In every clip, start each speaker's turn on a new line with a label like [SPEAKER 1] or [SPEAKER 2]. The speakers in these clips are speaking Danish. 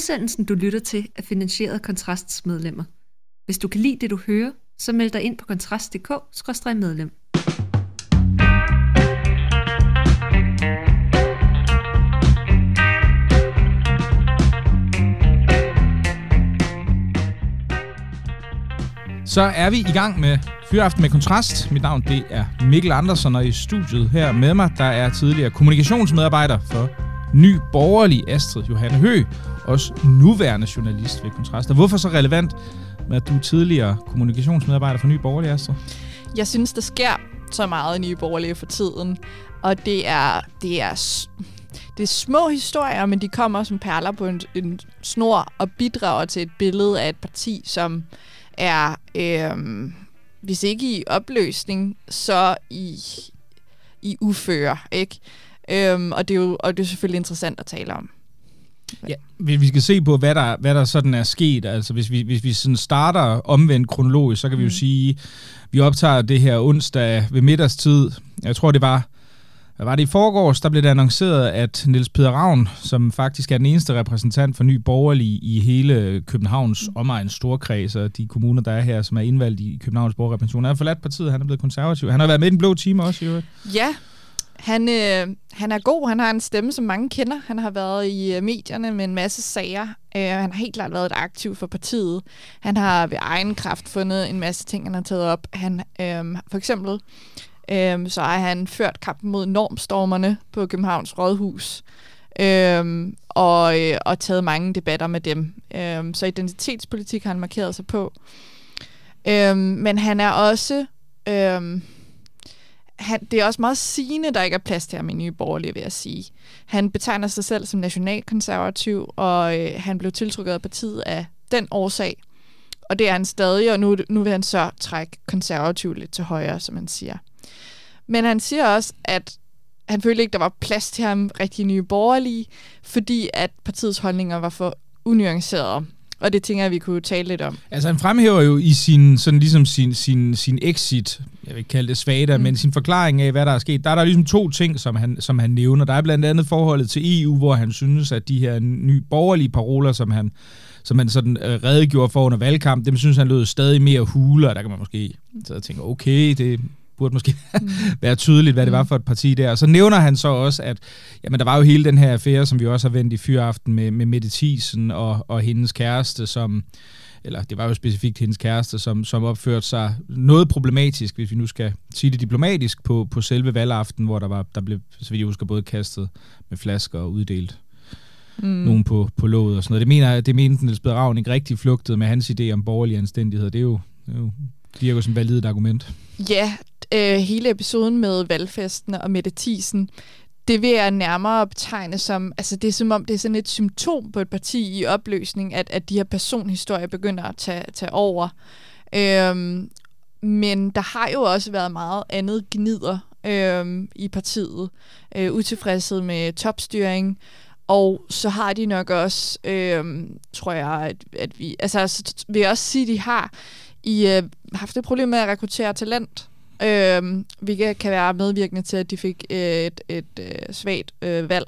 [SPEAKER 1] Udsendelsen, du lytter til, er finansieret af Kontrasts medlemmer. Hvis du kan lide det, du hører, så meld dig ind på kontrast.dk-medlem.
[SPEAKER 2] Så er vi i gang med Fyraften med Kontrast. Mit navn det er Mikkel Andersen, og i studiet her med mig, der er tidligere kommunikationsmedarbejder for Ny Borgerlig Astrid Johanne Hø, også nuværende journalist ved Kontrast. Og hvorfor så relevant med, at du er tidligere kommunikationsmedarbejder for Nye Borgerlige, Astrid?
[SPEAKER 3] Jeg synes, der sker så meget i Nye Borgerlige for tiden, og det er, det er, det er små historier, men de kommer som perler på en, en snor og bidrager til et billede af et parti, som er, øh, hvis ikke i opløsning, så i, i uføre, ikke? Øhm, og, det er jo, og det er selvfølgelig interessant at tale om.
[SPEAKER 2] Ja, vi skal se på, hvad der, hvad der sådan er sket. Altså, hvis vi, hvis vi sådan starter omvendt kronologisk, så kan vi jo mm. sige, vi optager det her onsdag ved middagstid. Jeg tror, det var hvad var det i forgårs, der blev det annonceret, at Niels Peter Ravn, som faktisk er den eneste repræsentant for Ny Borgerlig i hele Københavns mm. omegns storkreds, og de kommuner, der er her, som er indvalgt i Københavns Borgerrepræsentation, han har forladt partiet, han er blevet konservativ. Han har været med i den blå time også, jo.
[SPEAKER 3] Ja, han, øh, han er god, han har en stemme, som mange kender. Han har været i øh, medierne med en masse sager. Øh, han har helt klart været et aktiv for partiet. Han har ved egen kraft fundet en masse ting, han har taget op. Han, øh, for eksempel øh, så har han ført kampen mod normstormerne på Københavns Rådhus. Øhm, og, øh, og taget mange debatter med dem. Øhm, så identitetspolitik har han markeret sig på. Øhm, men han er også... Øhm, han, det er også meget sigende, der ikke er plads til ham i Nye Borgerlige, vil jeg sige. Han betegner sig selv som nationalkonservativ, og øh, han blev tiltrukket af partiet af den årsag. Og det er han stadig, og nu, nu vil han så trække konservativ lidt til højre, som man siger. Men han siger også, at han følte ikke, der var plads til ham rigtig nye borgerlige, fordi at partiets holdninger var for unuancerede. Og det tænker jeg, vi kunne tale lidt om.
[SPEAKER 2] Altså han fremhæver jo i sin, sådan ligesom sin, sin, sin exit, jeg vil kalde det svada, mm. men sin forklaring af, hvad der er sket, der er der ligesom to ting, som han, som han nævner. Der er blandt andet forholdet til EU, hvor han synes, at de her nye borgerlige paroler, som han, som han sådan øh, redegjorde for under valgkamp, dem synes han lød stadig mere hule, og der kan man måske så tænke, okay, det burde måske mm. være tydeligt, hvad det var mm. for et parti der. Og så nævner han så også, at jamen, der var jo hele den her affære, som vi også har vendt i fyraften med, med Mette Thiesen og, og hendes kæreste, som eller det var jo specifikt hendes kæreste, som, som opførte sig noget problematisk, hvis vi nu skal sige det diplomatisk, på, på selve valgaften, hvor der, var, der blev, så vidt jeg husker, både kastet med flasker og uddelt mm. nogen på, på låget og sådan noget. Det mener det mente Niels Ravn ikke rigtig flugtede med hans idé om borgerlig anstændighed. Det er jo, det er jo virker som validt argument.
[SPEAKER 3] Ja, øh, hele episoden med valgfesten og Mette Thiesen, det vil jeg nærmere betegne som, altså det er som om, det er sådan et symptom på et parti i opløsning, at, at de her personhistorier begynder at tage, tage over. Øhm, men der har jo også været meget andet gnider øhm, i partiet. Øh, utilfredshed med topstyring, og så har de nok også, øhm, tror jeg, at, at vi, altså vil jeg også sige, at de har i øh, haft et problem med at rekruttere talent, øh, hvilket kan være medvirkende til, at de fik øh, et, et øh, svagt øh, valg.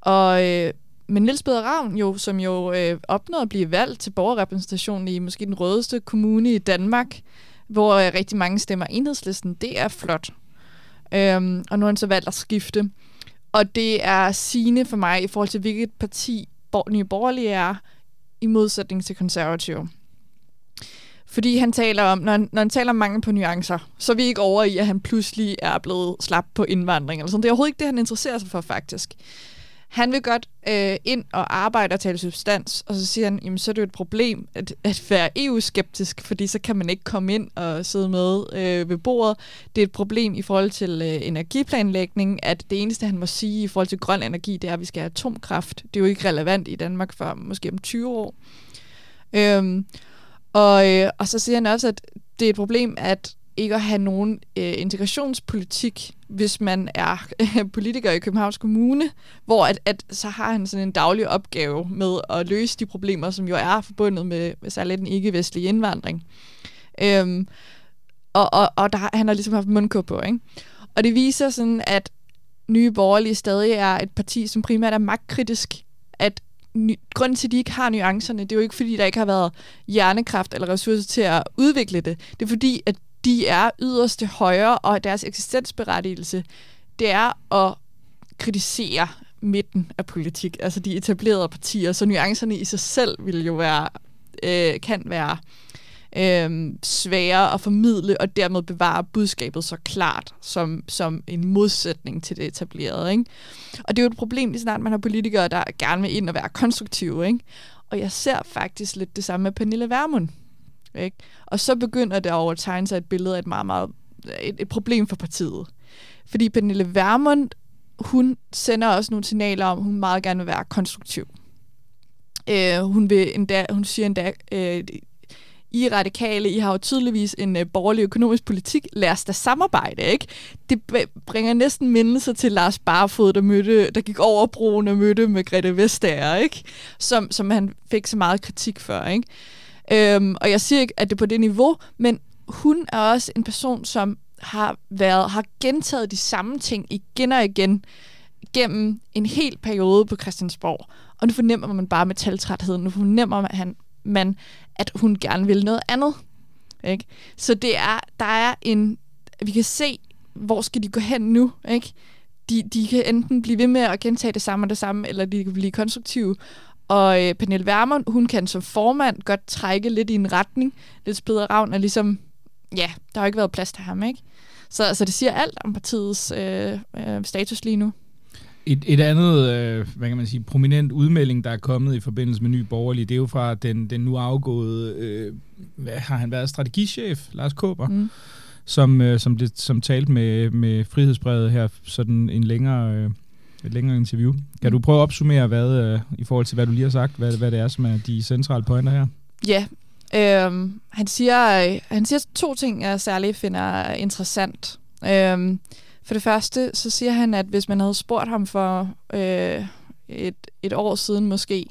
[SPEAKER 3] Og øh, men Niels Peder Ravn, jo, som jo øh, opnåede at blive valgt til borgerrepræsentationen i måske den rødeste kommune i Danmark, hvor øh, rigtig mange stemmer enhedslisten, det er flot. Øhm, og nu har han så valgt at skifte. Og det er sigende for mig i forhold til, hvilket parti Nye Borgerlige er, i modsætning til konservative. Fordi han taler om, når han, når han taler om mangel på nuancer, så er vi ikke over i, at han pludselig er blevet slap på indvandring. Eller sådan. Det er overhovedet ikke det, han interesserer sig for, faktisk. Han vil godt øh, ind og arbejde og tale substans, og så siger han, jamen så er det jo et problem at, at være EU-skeptisk, fordi så kan man ikke komme ind og sidde med øh, ved bordet. Det er et problem i forhold til øh, energiplanlægning, at det eneste, han må sige i forhold til grøn energi, det er, at vi skal have atomkraft. Det er jo ikke relevant i Danmark for måske om 20 år. Øhm, og, øh, og så siger han også, at det er et problem, at ikke at have nogen øh, integrationspolitik, hvis man er øh, politiker i Københavns Kommune, hvor at, at så har han sådan en daglig opgave med at løse de problemer, som jo er forbundet med, med særligt den ikke-vestlige indvandring. Øhm, og, og, og der, han har ligesom haft mundkur på, ikke? Og det viser sådan, at Nye Borgerlige stadig er et parti, som primært er magtkritisk, at ny, grunden til, at de ikke har nuancerne, det er jo ikke, fordi der ikke har været hjernekraft eller ressourcer til at udvikle det. Det er fordi, at de er yderste højre, og deres eksistensberettigelse, det er at kritisere midten af politik, altså de etablerede partier, så nuancerne i sig selv vil jo være, øh, kan være øh, svære at formidle, og dermed bevare budskabet så klart som, som en modsætning til det etablerede. Ikke? Og det er jo et problem, lige snart man har politikere, der gerne vil ind og være konstruktive. Ikke? Og jeg ser faktisk lidt det samme med Pernille Vermund. Ikke? Og så begynder det over at tegne sig et billede af et meget, meget et, et problem for partiet. Fordi Pernille Vermund, hun sender også nogle signaler om, at hun meget gerne vil være konstruktiv. Øh, hun, vil endda, hun siger endda, øh, i radikale, I har jo tydeligvis en øh, borgerlig økonomisk politik, lad os da samarbejde, ikke? Det bringer næsten mindelser til Lars Barfod, der, mødte, der gik over broen og mødte med Grete Vestager, ikke? Som, som han fik så meget kritik for, ikke? Øhm, og jeg siger ikke, at det er på det niveau, men hun er også en person, som har været har gentaget de samme ting igen og igen gennem en hel periode på Christiansborg. Og nu fornemmer man bare med taltræthed, nu fornemmer man, at han, man, at hun gerne vil noget andet. Ikke? Så det er, der er en, vi kan se, hvor skal de gå hen nu, ikke? De, de kan enten blive ved med at gentage det samme og det samme, eller de kan blive konstruktive. Og øh, Pernille Vermund, hun kan som formand godt trække lidt i en retning. Lidt spædre ravn, og ligesom, ja, der har jo ikke været plads til ham, ikke? Så altså, det siger alt om partiets øh, øh, status lige nu.
[SPEAKER 2] Et, et andet, øh, hvad kan man sige, prominent udmelding, der er kommet i forbindelse med Ny Borgerlig, det er jo fra den, den nu afgåede, øh, hvad har han været, strategichef, Lars Kåber, mm. som, øh, som, det, som talte med, med Frihedsbrevet her, sådan en længere, øh, et længere interview. Kan mm. du prøve at opsummere, hvad, øh, i forhold til hvad du lige har sagt, hvad, hvad det er, som er de centrale pointer her?
[SPEAKER 3] Ja, øh, han, siger, øh, han siger to ting, jeg særligt finder interessant. Øh, for det første, så siger han, at hvis man havde spurgt ham for øh, et, et år siden måske,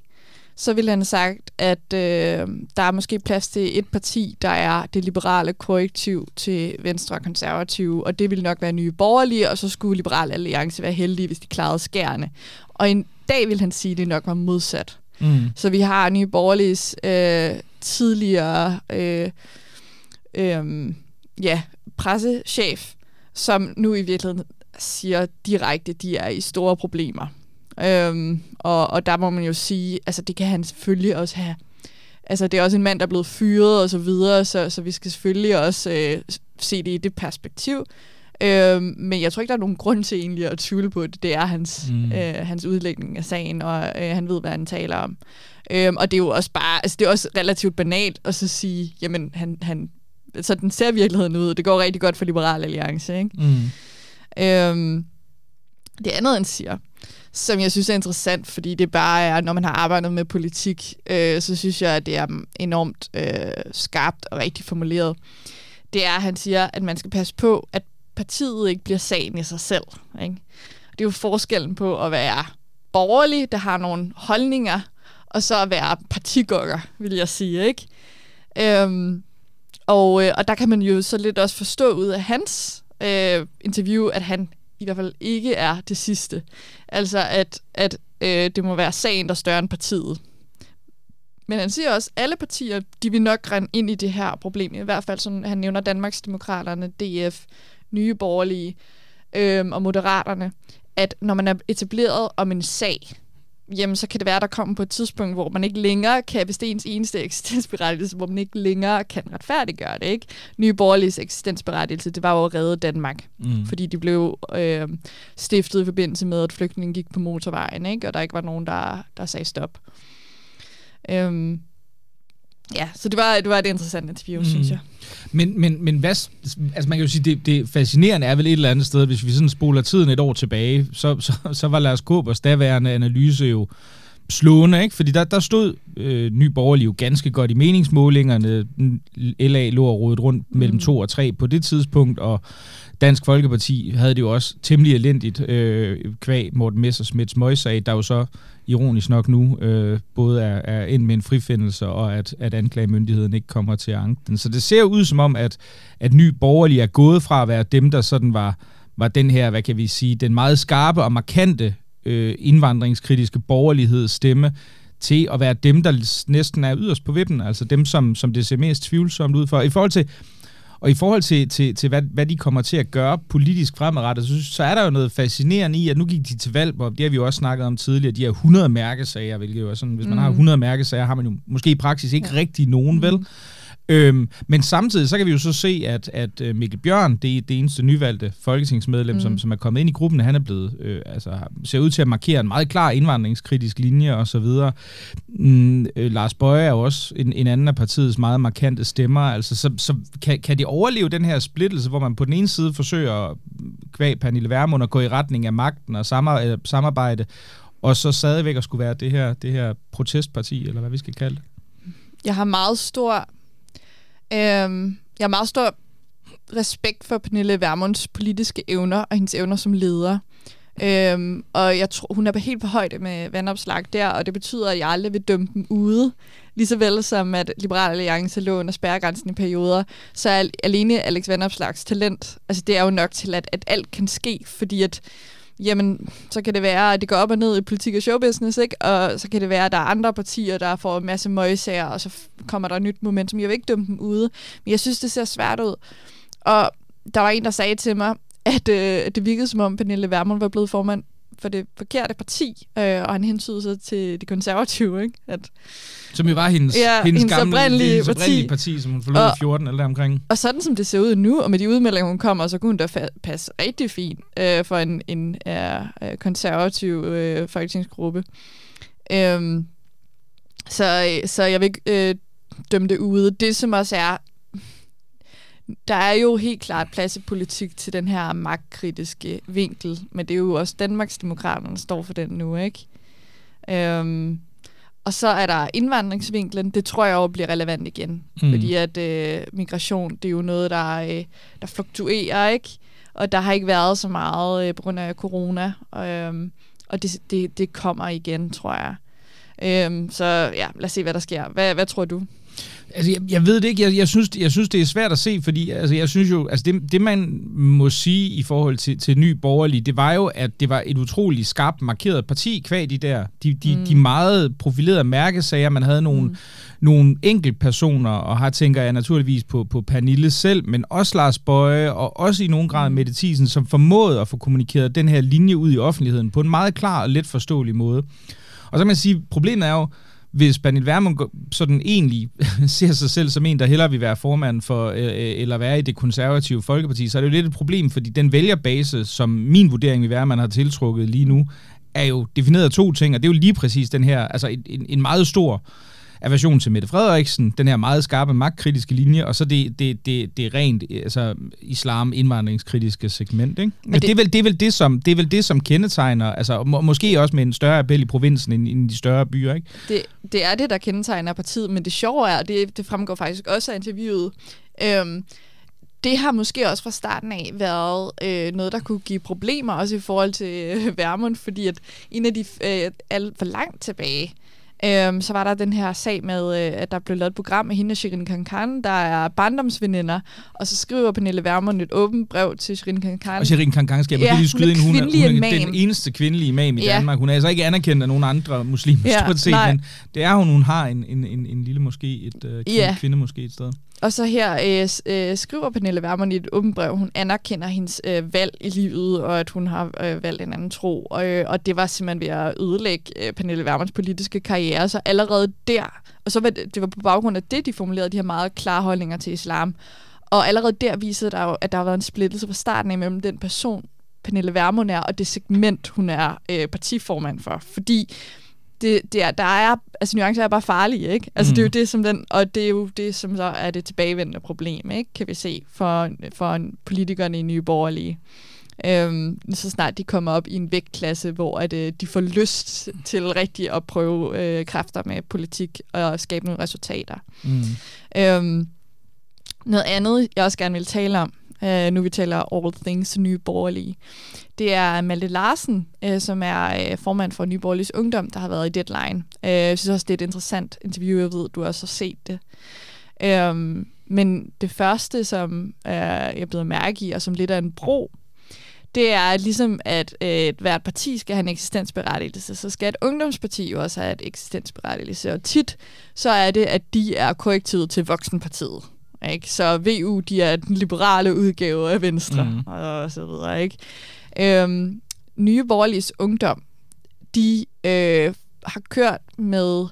[SPEAKER 3] så ville han have sagt, at øh, der er måske plads til et parti, der er det liberale korrektiv til Venstre og Konservative, og det ville nok være nye borgerlige, og så skulle Liberale Alliance være heldige, hvis de klarede skærene. Og en dag vil han sige, at det nok var modsat. Mm. Så vi har nye borgerliges øh, tidligere øh, øh, ja, pressechef, som nu i virkeligheden siger direkte, de er i store problemer. Øhm, og, og der må man jo sige, altså det kan han selvfølgelig også have. Altså det er også en mand, der er blevet fyret og så videre, så, så vi skal selvfølgelig også øh, se det i det perspektiv. Øhm, men jeg tror ikke, der er nogen grund til egentlig at tvivle på det. Det er hans, mm. øh, hans udlægning af sagen, og øh, han ved, hvad han taler om. Øhm, og det er jo også bare, altså det er også relativt banalt at så sige, jamen han, han så den ser virkeligheden ud. Det går rigtig godt for Liberal Alliance. Ikke? Mm. Øhm, det andet, han siger, som jeg synes er interessant, fordi det bare er, når man har arbejdet med politik, øh, så synes jeg, at det er enormt øh, skarpt og rigtig formuleret. Det er, at han siger, at man skal passe på, at partiet ikke bliver sagen i sig selv. Ikke? Det er jo forskellen på at være borgerlig, der har nogle holdninger, og så at være partigokker, vil jeg sige. Ikke? Øhm, og, øh, og der kan man jo så lidt også forstå ud af hans øh, interview, at han i hvert fald ikke er det sidste. Altså, at, at øh, det må være sagen, der er større end partiet. Men han siger også, at alle partier, de vil nok rende ind i det her problem. I hvert fald, som han nævner Danmarksdemokraterne, DF, Nye Borgerlige øh, og Moderaterne, at når man er etableret om en sag, jamen så kan det være, at der kommer på et tidspunkt, hvor man ikke længere kan, hvis det er ens eneste eksistensberettigelse, hvor man ikke længere kan retfærdiggøre det. Ikke? Nye Borgerliges eksistensberettigelse, det var jo at redde Danmark, mm. fordi de blev øh, stiftet i forbindelse med, at flygtningen gik på motorvejen, ikke? og der ikke var nogen, der, der sagde stop. Øhm, ja, så det var, det var et interessant interview, mm. synes jeg.
[SPEAKER 2] Men, men, men hvad, altså man kan jo sige, det, det fascinerende er vel et eller andet sted, hvis vi sådan spoler tiden et år tilbage, så, så, så var Lars Kåbers daværende analyse jo slående, ikke? Fordi der, der stod øh, Ny Borgerlig jo ganske godt i meningsmålingerne. LA lå og rodet rundt mm. mellem to og tre på det tidspunkt, og Dansk Folkeparti havde det jo også temmelig elendigt øh, kvæg Morten Messersmiths møgssag, der jo så ironisk nok nu øh, både er, er ind med en frifindelse, og at, at anklagemyndigheden ikke kommer til at anke den. Så det ser ud som om, at, at Ny Borgerlig er gået fra at være dem, der sådan var, var den her, hvad kan vi sige, den meget skarpe og markante øh, indvandringskritiske borgerlighed stemme, til at være dem, der næsten er yderst på vippen, altså dem, som, som det ser mest tvivlsomt ud for. I forhold til, og i forhold til, til, til hvad, hvad de kommer til at gøre politisk fremadrettet, så, så er der jo noget fascinerende i, at nu gik de til valg på, det har vi jo også snakket om tidligere, de her 100 mærkesager, hvilket jo er sådan, hvis man mm. har 100 mærkesager, har man jo måske i praksis ikke ja. rigtig nogen, mm. Øhm, men samtidig så kan vi jo så se, at, at øh, Mikkel Bjørn, det er det eneste nyvalgte folketingsmedlem, mm. som, som er kommet ind i gruppen, han er blevet, øh, altså ser ud til at markere en meget klar indvandringskritisk linje og så videre. Mm, øh, Lars Bøje er jo også en, en anden af partiets meget markante stemmer, altså så, så kan, kan de overleve den her splittelse, hvor man på den ene side forsøger kvæg Pernille Vermund at gå i retning af magten og samarbejde, og så stadigvæk at skulle være det her, det her protestparti, eller hvad vi skal kalde det?
[SPEAKER 3] Jeg har meget stor Øhm, jeg har meget stor respekt for Pernille Vermunds politiske evner og hendes evner som leder. Øhm, og jeg tror, hun er helt på højde med vandopslag der, og det betyder, at jeg aldrig vil dømme dem ude. Lige vel som at Liberal Alliance lå under spærregrænsen i perioder, så er alene Alex Vandopslags talent, altså det er jo nok til, at, at alt kan ske, fordi at jamen, så kan det være, at det går op og ned i politik og showbusiness, ikke? Og så kan det være, at der er andre partier, der får en masse møgsager, og så kommer der et nyt momentum. Jeg vil ikke dømme dem ude, men jeg synes, det ser svært ud. Og der var en, der sagde til mig, at øh, det virkede som om Pernille Vermund var blevet formand for det forkerte parti, øh, og han hensydede sig til de konservative. Ikke? At,
[SPEAKER 2] som jo var hendes,
[SPEAKER 3] ja,
[SPEAKER 2] hendes,
[SPEAKER 3] hendes
[SPEAKER 2] gamle
[SPEAKER 3] oprindelige,
[SPEAKER 2] hendes oprindelige
[SPEAKER 3] parti.
[SPEAKER 2] parti, som hun forlod og, i 14 eller omkring.
[SPEAKER 3] Og sådan som det ser ud nu, og med de udmeldinger, hun kommer, så kunne hun da fa- passe rigtig fint øh, for en, en øh, konservativ øh, folketingsgruppe. Øhm, så, så jeg vil øh, dømme det ude. Det som også er der er jo helt klart plads i politik til den her magtkritiske vinkel, men det er jo også Danmarksdemokraterne, der står for den nu, ikke? Øhm, og så er der indvandringsvinklen, det tror jeg også bliver relevant igen, mm. fordi at øh, migration, det er jo noget, der, øh, der fluktuerer, ikke? Og der har ikke været så meget øh, på grund af corona, og, øh, og det, det, det kommer igen, tror jeg. Øhm, så ja, lad os se, hvad der sker. Hvad, hvad tror du?
[SPEAKER 2] Altså, jeg, jeg ved det ikke. Jeg, jeg, synes, jeg synes, det er svært at se, fordi altså, jeg synes jo, altså, det, det man må sige i forhold til, til ny borgerlig, det var jo, at det var et utroligt skarpt markeret parti, kvad de der, de, de, mm. de meget profilerede mærkesager. Man havde nogle, mm. nogle personer, og her tænker jeg naturligvis på, på Pernille selv, men også Lars Bøje, og også i nogen grad mm. Mette Thiesen, som formåede at få kommunikeret den her linje ud i offentligheden på en meget klar og let forståelig måde. Og så kan man sige, problemet er jo, hvis Pernille Vermund sådan egentlig ser sig selv som en, der hellere vil være formand for, øh, øh, eller være i det konservative Folkeparti, så er det jo lidt et problem, fordi den vælgerbase, som min vurdering vil være, man har tiltrukket lige nu, er jo defineret af to ting, og det er jo lige præcis den her, altså en, en meget stor øh, aversion til Mette Frederiksen, den her meget skarpe magtkritiske linje, og så det, det, det, det rent altså, islam indvandringskritiske segment. Ikke? Men det, det, er vel, det, er vel det, som, det er vel det, som kendetegner, altså må, måske også med en større appel i provinsen end, end de større byer. Ikke?
[SPEAKER 3] Det, det er det, der kendetegner partiet, men det sjove er, det, det fremgår faktisk også af interviewet, øhm, det har måske også fra starten af været øh, noget, der kunne give problemer, også i forhold til øh, Værmund, fordi at en af de øh, alt for langt tilbage, Øhm, så var der den her sag med, øh, at der blev lavet et program med hende og Shirin Kankan, der er barndomsveninder, og så skriver Pernille Vermund et åbent brev til Shirin Kankan.
[SPEAKER 2] Og Shirin Kankan skal ja, lige skyde ind, hun er, hun er den eneste kvindelige imam i ja. Danmark. Hun er altså ikke anerkendt af nogen andre muslimer, ja, stort set, nej. men det er hun, hun har en, en, en, en lille måske, et uh, kvinde, ja. kvinde måske et sted.
[SPEAKER 3] Og så her øh, øh, skriver Pernille Vermund i et åbent brev, hun anerkender hendes øh, valg i livet, og at hun har øh, valgt en anden tro. Og, øh, og det var simpelthen ved at ødelægge øh, Pernille Vermunds politiske karriere. Så allerede der, og så var det, det var på baggrund af det, de formulerede de her meget klare holdninger til islam. Og allerede der viser der jo, at der har været en splittelse fra starten af mellem den person, Pernille Vermund er, og det segment, hun er øh, partiformand for. Fordi det, det er, der er, altså nuancer er bare farlige, ikke? Altså mm. det er jo mm. det, som den, og det er jo det, som så er det tilbagevendende problem, ikke? Kan vi se, for, for politikerne i Nye Borgerlige. Øhm, så snart de kommer op i en vægtklasse, hvor at, øh, de får lyst til rigtig at prøve øh, kræfter med politik og skabe nogle resultater. Mm. Øhm, noget andet, jeg også gerne vil tale om, øh, nu vi taler All Things Nye Borgerlige, det er Malte Larsen, øh, som er øh, formand for Nye Borgerliges Ungdom, der har været i Deadline. Øh, jeg synes også, det er et interessant interview, jeg ved, du også har set det. Øh, men det første, som øh, jeg blev mærke i, og som lidt er en bro, det er ligesom, at øh, hvert parti skal have en eksistensberettigelse, så skal et ungdomsparti jo også have et eksistensberettigelse. Og tit så er det, at de er korrektivet til voksenpartiet. Ikke? Så VU, de er den liberale udgave af Venstre, mm. og så videre. Ikke? Øhm, Nye Borgerliges Ungdom, de øh, har kørt med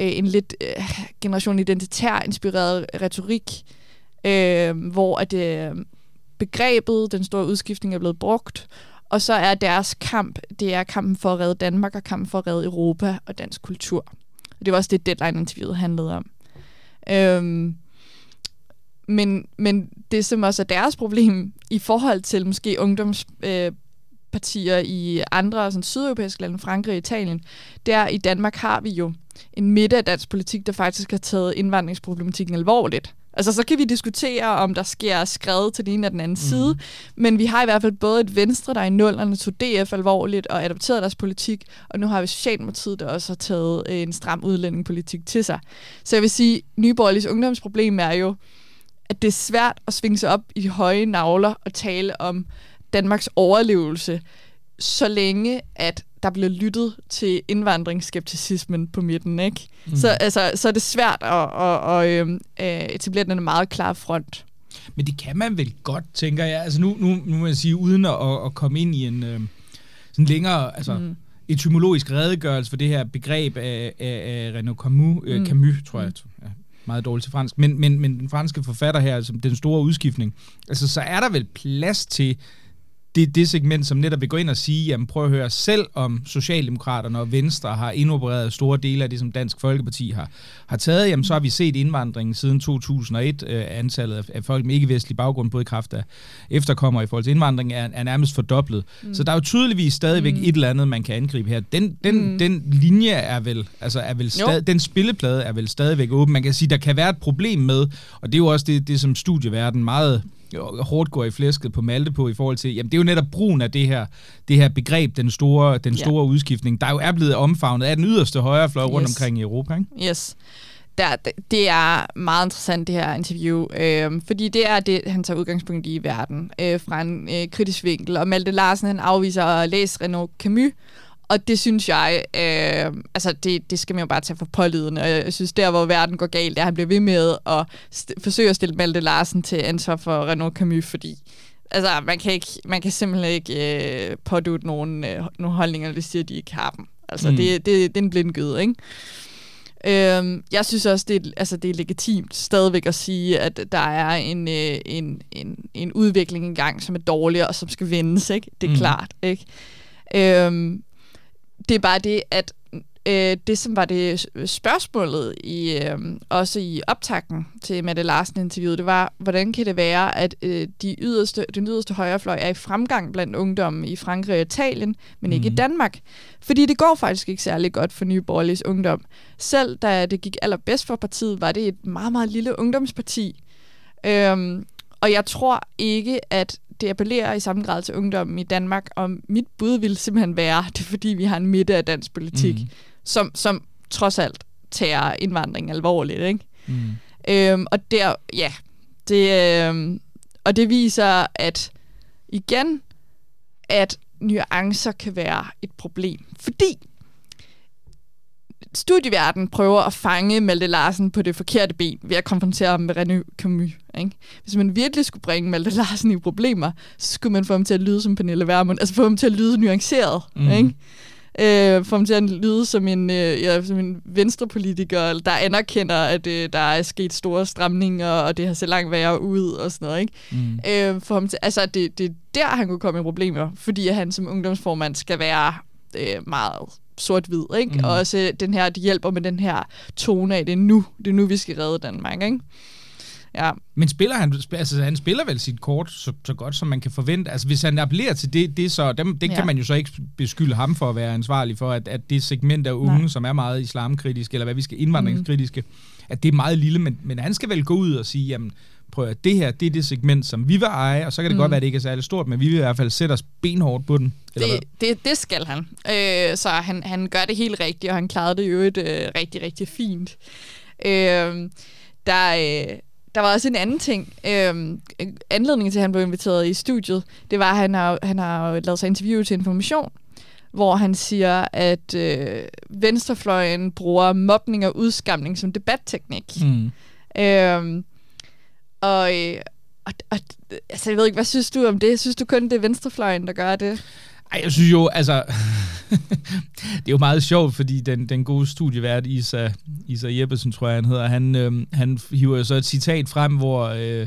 [SPEAKER 3] øh, en lidt øh, generation identitær inspireret retorik, øh, hvor at øh, begrebet, den store udskiftning er blevet brugt, og så er deres kamp, det er kampen for at redde Danmark og kampen for at redde Europa og dansk kultur. Det var også det, deadline-interviewet handlede om. Øhm, men, men det, som også er deres problem i forhold til måske ungdomspartier øh, i andre sådan sydeuropæiske lande, Frankrig og Italien, det er, i Danmark har vi jo en midte af dansk politik, der faktisk har taget indvandringsproblematikken alvorligt. Altså, så kan vi diskutere, om der sker skred til den ene eller den anden mm. side, men vi har i hvert fald både et Venstre, der i nullerne tog DF alvorligt og adopterede deres politik, og nu har vi Socialdemokratiet, der også har taget en stram udlændingepolitik til sig. Så jeg vil sige, Nyborgerligs ungdomsproblem er jo, at det er svært at svinge sig op i de høje navler og tale om Danmarks overlevelse, så længe at der bliver lyttet til indvandringsskepticismen på midten, ikke? Mm. Så, altså, så er det svært at, at, at, at øh, etablere den meget klare front.
[SPEAKER 2] Men det kan man vel godt, tænker jeg. Altså nu, nu, nu må jeg sige, uden at, at komme ind i en øh, sådan længere altså, mm. etymologisk redegørelse for det her begreb af, af, af Renaud Camus, øh, mm. Camus tror jeg, mm. ja, meget dårligt til fransk, men, men, men den franske forfatter her, altså den store udskiftning, altså så er der vel plads til det er det segment, som netop vil gå ind og sige, jamen prøv at høre, selv om Socialdemokraterne og Venstre har indopereret store dele af det, som Dansk Folkeparti har, har taget, jamen så har vi set indvandringen siden 2001. Øh, antallet af, af folk med ikke-vestlig baggrund, både i kraft af efterkommer i forhold til indvandring, er, er nærmest fordoblet. Mm. Så der er jo tydeligvis stadigvæk mm. et eller andet, man kan angribe her. Den, den, mm. den linje er vel, altså er vel stad, den spilleplade er vel stadigvæk åben. Man kan sige, der kan være et problem med, og det er jo også det, det som studieverden meget hårdt går i flæsket på Malte på i forhold til, jamen det er jo netop brugen af det her, det her begreb, den store, den store ja. udskiftning, der jo er blevet omfavnet af den yderste højrefløj yes. rundt omkring i Europa. Ikke?
[SPEAKER 3] Yes. Der, det er meget interessant, det her interview, øh, fordi det er det, han tager udgangspunkt i i verden, øh, fra en øh, kritisk vinkel. Og Malte Larsen, han afviser at læse Renaud Camus, og det synes jeg, øh, altså det, det skal man jo bare tage for pålydende. Og jeg synes, der hvor verden går galt, er, at han bliver ved med at st- forsøge at stille Malte Larsen til ansvar for Renault Camus, fordi altså, man, kan ikke, man kan simpelthen ikke øh, pådute nogen, øh, nogle holdninger, hvis de siger, at de ikke har dem. Altså, mm. det, det, det er en blindgyde, ikke? Øhm, jeg synes også, det er, altså, det er legitimt stadigvæk at sige, at der er en, øh, en, en, en udvikling engang, som er dårlig og som skal vendes. Ikke? Det er mm. klart. Ikke? Øhm, det er bare det, at øh, det, som var det spørgsmålet i øh, også i optakten til Mette Larsen-interviewet, det var, hvordan kan det være, at øh, de yderste, den yderste højrefløj er i fremgang blandt ungdommen i Frankrig og Italien, men ikke mm. i mhm. Danmark? Fordi det går faktisk ikke særlig godt for Nye Borgerliges ungdom. Selv da det gik allerbedst for partiet, var det et meget, meget lille ungdomsparti. Øhm, og jeg tror ikke, at det appellerer i samme grad til ungdommen i Danmark, og mit bud vil simpelthen være, det er fordi, vi har en midte af dansk politik, mm. som, som trods alt tager indvandring alvorligt. Ikke? Mm. Øhm, og der, ja, det, øhm, og det viser, at igen, at nuancer kan være et problem. Fordi studieverden prøver at fange Malte Larsen på det forkerte ben ved at konfrontere ham med René Camus. Ikke? Hvis man virkelig skulle bringe Malte Larsen i problemer, så skulle man få ham til at lyde som Pernille Vermund. Altså få ham til at lyde nuanceret. Mm. Ikke? øh, få ham til at lyde som en, øh, ja, som en venstrepolitiker, der anerkender, at øh, der er sket store stramninger, og det har set langt værre ud, og sådan noget. Ikke? Mm. Øh, for ham til, altså, det, det er der, han kunne komme i problemer, fordi han som ungdomsformand skal være øh, meget sort-hvid, ikke? Mm. Og også den her, de hjælper med den her tone af, det er nu, det er nu, vi skal redde Danmark, ikke? Ja.
[SPEAKER 2] Men spiller han, altså han spiller vel sit kort så, så godt, som man kan forvente. Altså hvis han appellerer til det, det så, dem, det ja. kan man jo så ikke beskylde ham for at være ansvarlig for, at, at det segment af unge, Nej. som er meget islamkritiske, eller hvad vi skal, indvandringskritiske, mm. at det er meget lille, men, men han skal vel gå ud og sige, jamen, prøv at det her, det er det segment, som vi vil eje, og så kan det mm. godt være, at det ikke er særlig stort, men vi vil i hvert fald sætte os benhårdt på den.
[SPEAKER 3] Eller det, det, det skal han. Øh, så han, han gør det helt rigtigt, og han klarede det jo et øh, rigtig, rigtig fint. Øh, der, øh, der var også en anden ting. Øhm, anledningen til, at han blev inviteret i studiet, det var, at han har, han har lavet sig interview til Information, hvor han siger, at øh, venstrefløjen bruger mobning og udskamning som debatteknik.
[SPEAKER 2] Mm.
[SPEAKER 3] Øhm, og, øh, og, og altså, jeg ved ikke, hvad synes du om det? Synes du kun, det er venstrefløjen, der gør det?
[SPEAKER 2] Ej, jeg synes jo, altså, det er jo meget sjovt, fordi den, den gode studievært, Isa, Isa Jeppesen, tror jeg, han hedder, han, øh, han hiver jo så et citat frem, hvor øh,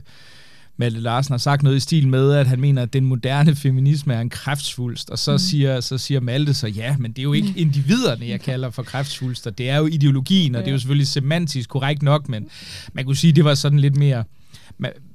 [SPEAKER 2] Malte Larsen har sagt noget i stil med, at han mener, at den moderne feminisme er en kræftsvulst, og så, mm. siger, så siger Malte så, ja, men det er jo ikke individerne, jeg kalder for kræftsvulster, det er jo ideologien, og det er jo selvfølgelig semantisk korrekt nok, men man kunne sige, det var sådan lidt mere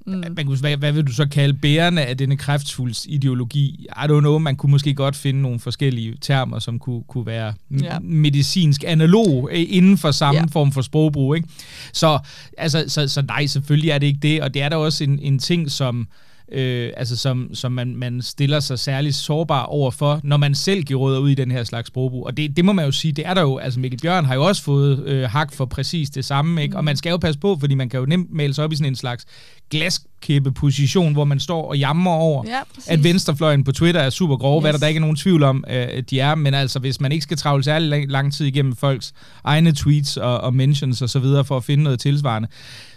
[SPEAKER 2] mm. man kunne, hvad, hvad vil du så kalde bærende af denne kræftsfulds ideologi? I don't know, man kunne måske godt finde nogle forskellige termer, som kunne, kunne være ja. medicinsk analog øh, inden for samme ja. form for sprogbrug. Ikke? Så, altså, så, så nej, selvfølgelig er det ikke det, og det er der også en, en ting, som øh, øh, altså som, som man, man stiller sig særligt sårbar overfor, når man selv giver råd ud i den her slags sprogbrug. Og det, det må man jo sige, det er der jo, altså Mikkel Bjørn har jo også fået øh, hak for præcis det samme, ikke? og man skal jo passe på, fordi man kan jo nemt male sig op i sådan en slags glas position, hvor man står og jammer over, ja, at venstrefløjen på Twitter er super grove, yes. hvad der, der ikke er nogen tvivl om, at de er, men altså hvis man ikke skal travle særlig lang, lang tid igennem folks egne tweets og, og mentions og så videre for at finde noget tilsvarende,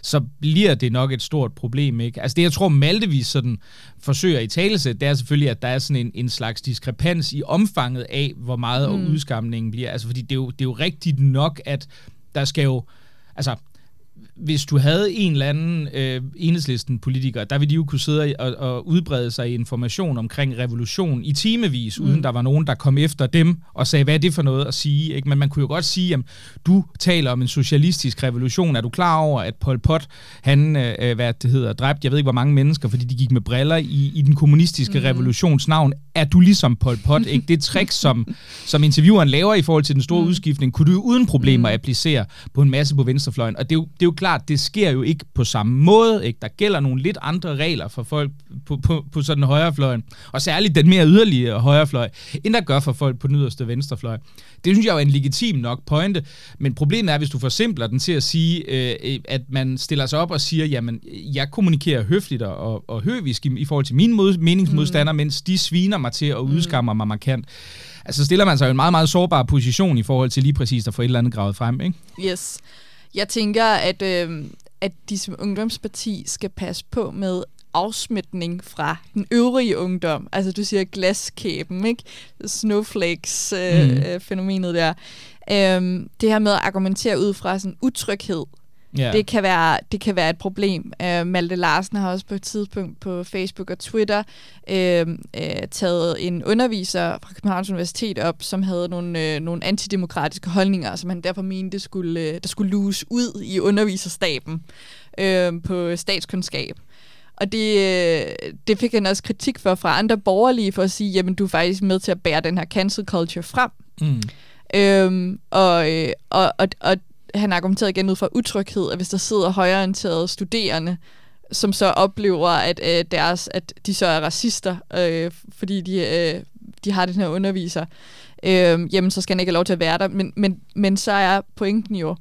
[SPEAKER 2] så bliver det nok et stort problem, ikke? Altså det, jeg tror Maltevis sådan forsøger i talesæt, det er selvfølgelig, at der er sådan en, en slags diskrepans i omfanget af, hvor meget mm. udskamningen bliver. Altså fordi det er, jo, det er jo rigtigt nok, at der skal jo, altså hvis du havde en eller anden øh, enhedslisten-politiker, der ville de jo kunne sidde og, og udbrede sig i information omkring revolution i timevis, mm. uden der var nogen, der kom efter dem og sagde, hvad er det for noget at sige? Ikke? Men man kunne jo godt sige, at du taler om en socialistisk revolution. Er du klar over, at Pol Pot, han, øh, hvad det hedder, dræbte, jeg ved ikke hvor mange mennesker, fordi de gik med briller i, i den kommunistiske mm. revolutions navn. Er du ligesom Pol Pot? Ikke? Det trick, som, som intervieweren laver i forhold til den store mm. udskiftning, kunne du uden problemer mm. applicere på en masse på venstrefløjen. Og det er jo, det er jo klart, klart, det sker jo ikke på samme måde. Ikke? Der gælder nogle lidt andre regler for folk på, på, på sådan en højrefløj, og særligt den mere yderlige højrefløj, end der gør for folk på den yderste venstrefløj. Det synes jeg jo er en legitim nok pointe, men problemet er, hvis du forsimpler den til at sige, øh, at man stiller sig op og siger, jamen, jeg kommunikerer høfligt og, og høvisk i, i forhold til mine mod, meningsmodstandere, mm. mens de sviner mig til at udskammer mig markant. Altså stiller man sig i en meget, meget sårbar position i forhold til lige præcis at få et eller andet gravet frem, ikke?
[SPEAKER 3] Yes. Jeg tænker, at, øh, at de som ungdomsparti skal passe på med afsmitning fra den øvrige ungdom. Altså du siger glaskæben, ikke? Snowflakes-fænomenet øh, mm. der. Øhm, det her med at argumentere ud fra sådan utryghed, Yeah. Det, kan være, det kan være et problem. Uh, Malte Larsen har også på et tidspunkt på Facebook og Twitter uh, uh, taget en underviser fra Københavns Universitet op, som havde nogle, uh, nogle antidemokratiske holdninger, som han derfor mente, skulle, uh, der skulle luse ud i underviserstaben uh, på statskundskab. Og det, det fik han også kritik for fra andre borgerlige, for at sige, jamen du er faktisk med til at bære den her cancel culture frem. Mm. Øhm, og, og, og, og han argumenterede igen ud fra utryghed, at hvis der sidder højorienterede studerende, som så oplever, at øh, deres, at de så er racister, øh, fordi de, øh, de har den her underviser, øh, jamen så skal han ikke have lov til at være der. Men, men, men så er pointen jo,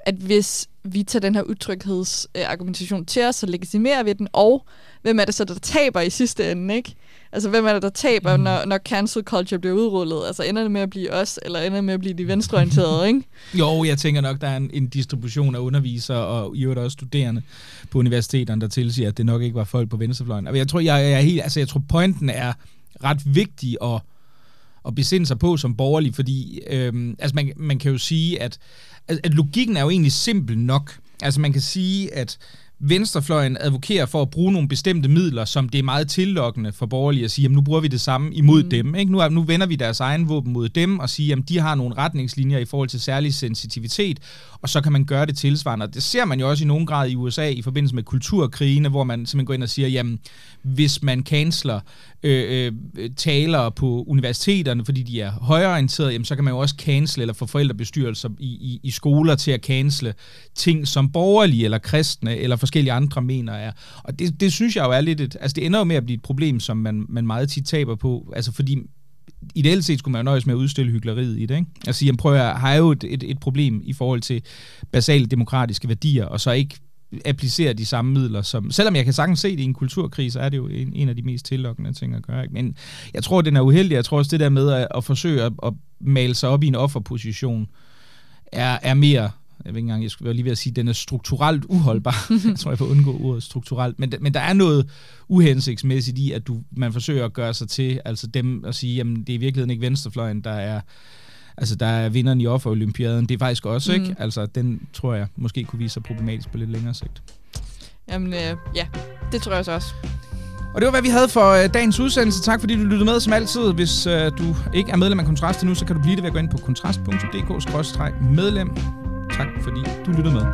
[SPEAKER 3] at hvis vi tager den her utryghedsargumentation til os, så legitimerer vi den, og hvem er det så, der taber i sidste ende, ikke? Altså, hvem er det, der taber, mm. når, når cancel culture bliver udrullet? Altså, ender det med at blive os, eller ender det med at blive de venstreorienterede, ikke?
[SPEAKER 2] jo, jeg tænker nok, der er en, en distribution af undervisere og i øvrigt også studerende på universiteterne, der tilsiger, at det nok ikke var folk på venstrefløjen. Og jeg tror, jeg, jeg er helt, altså, jeg tror, pointen er ret vigtig at, at besinde sig på som borgerlig, fordi øhm, altså man, man kan jo sige, at, at, at logikken er jo egentlig simpel nok. Altså man kan sige, at venstrefløjen advokerer for at bruge nogle bestemte midler, som det er meget tillokkende for borgerlige at sige, jamen nu bruger vi det samme imod mm. dem. Ikke? Nu, nu vender vi deres egen våben mod dem og siger, at de har nogle retningslinjer i forhold til særlig sensitivitet, og så kan man gøre det tilsvarende. det ser man jo også i nogen grad i USA i forbindelse med kulturkrigene, hvor man simpelthen går ind og siger, jamen hvis man canceler øh, øh talere på universiteterne, fordi de er højreorienterede, jamen så kan man jo også cancel eller få forældrebestyrelser i, i, i skoler til at cancele ting, som borgerlige eller kristne eller forskellige andre mener er. Og det, det synes jeg jo er lidt et, altså det ender jo med at blive et problem, som man, man meget tit taber på, altså fordi ideelt set skulle man jo nøjes med at udstille hyggeleriet i det, ikke? Altså, jamen prøv at har jo et, et, et problem i forhold til basale demokratiske værdier, og så ikke applicere de samme midler. Som, selvom jeg kan sagtens se det i en kulturkrise, er det jo en, en af de mest tillokkende ting at gøre. Ikke? Men jeg tror, den er uheldig. Jeg tror også, det der med at, at forsøge at, at male sig op i en offerposition, er, er mere jeg ved ikke engang, jeg skulle lige ved at sige, at den er strukturelt uholdbar. jeg tror, jeg får undgå ordet strukturelt. Men, men der er noget uhensigtsmæssigt i, at du, man forsøger at gøre sig til, altså dem at sige, jamen det er i virkeligheden ikke venstrefløjen, der er altså der er vinderen i offerolympiaden. Det er faktisk også, mm. ikke? Altså den tror jeg måske kunne vise sig problematisk på lidt længere sigt.
[SPEAKER 3] Jamen øh, ja, det tror jeg også.
[SPEAKER 2] Og det var, hvad vi havde for øh, dagens udsendelse. Tak fordi du lyttede med som altid. Hvis øh, du ikke er medlem af Kontrast endnu, så kan du blive det ved at gå ind på kontrast.dk-medlem. Tak fordi du lyttede med.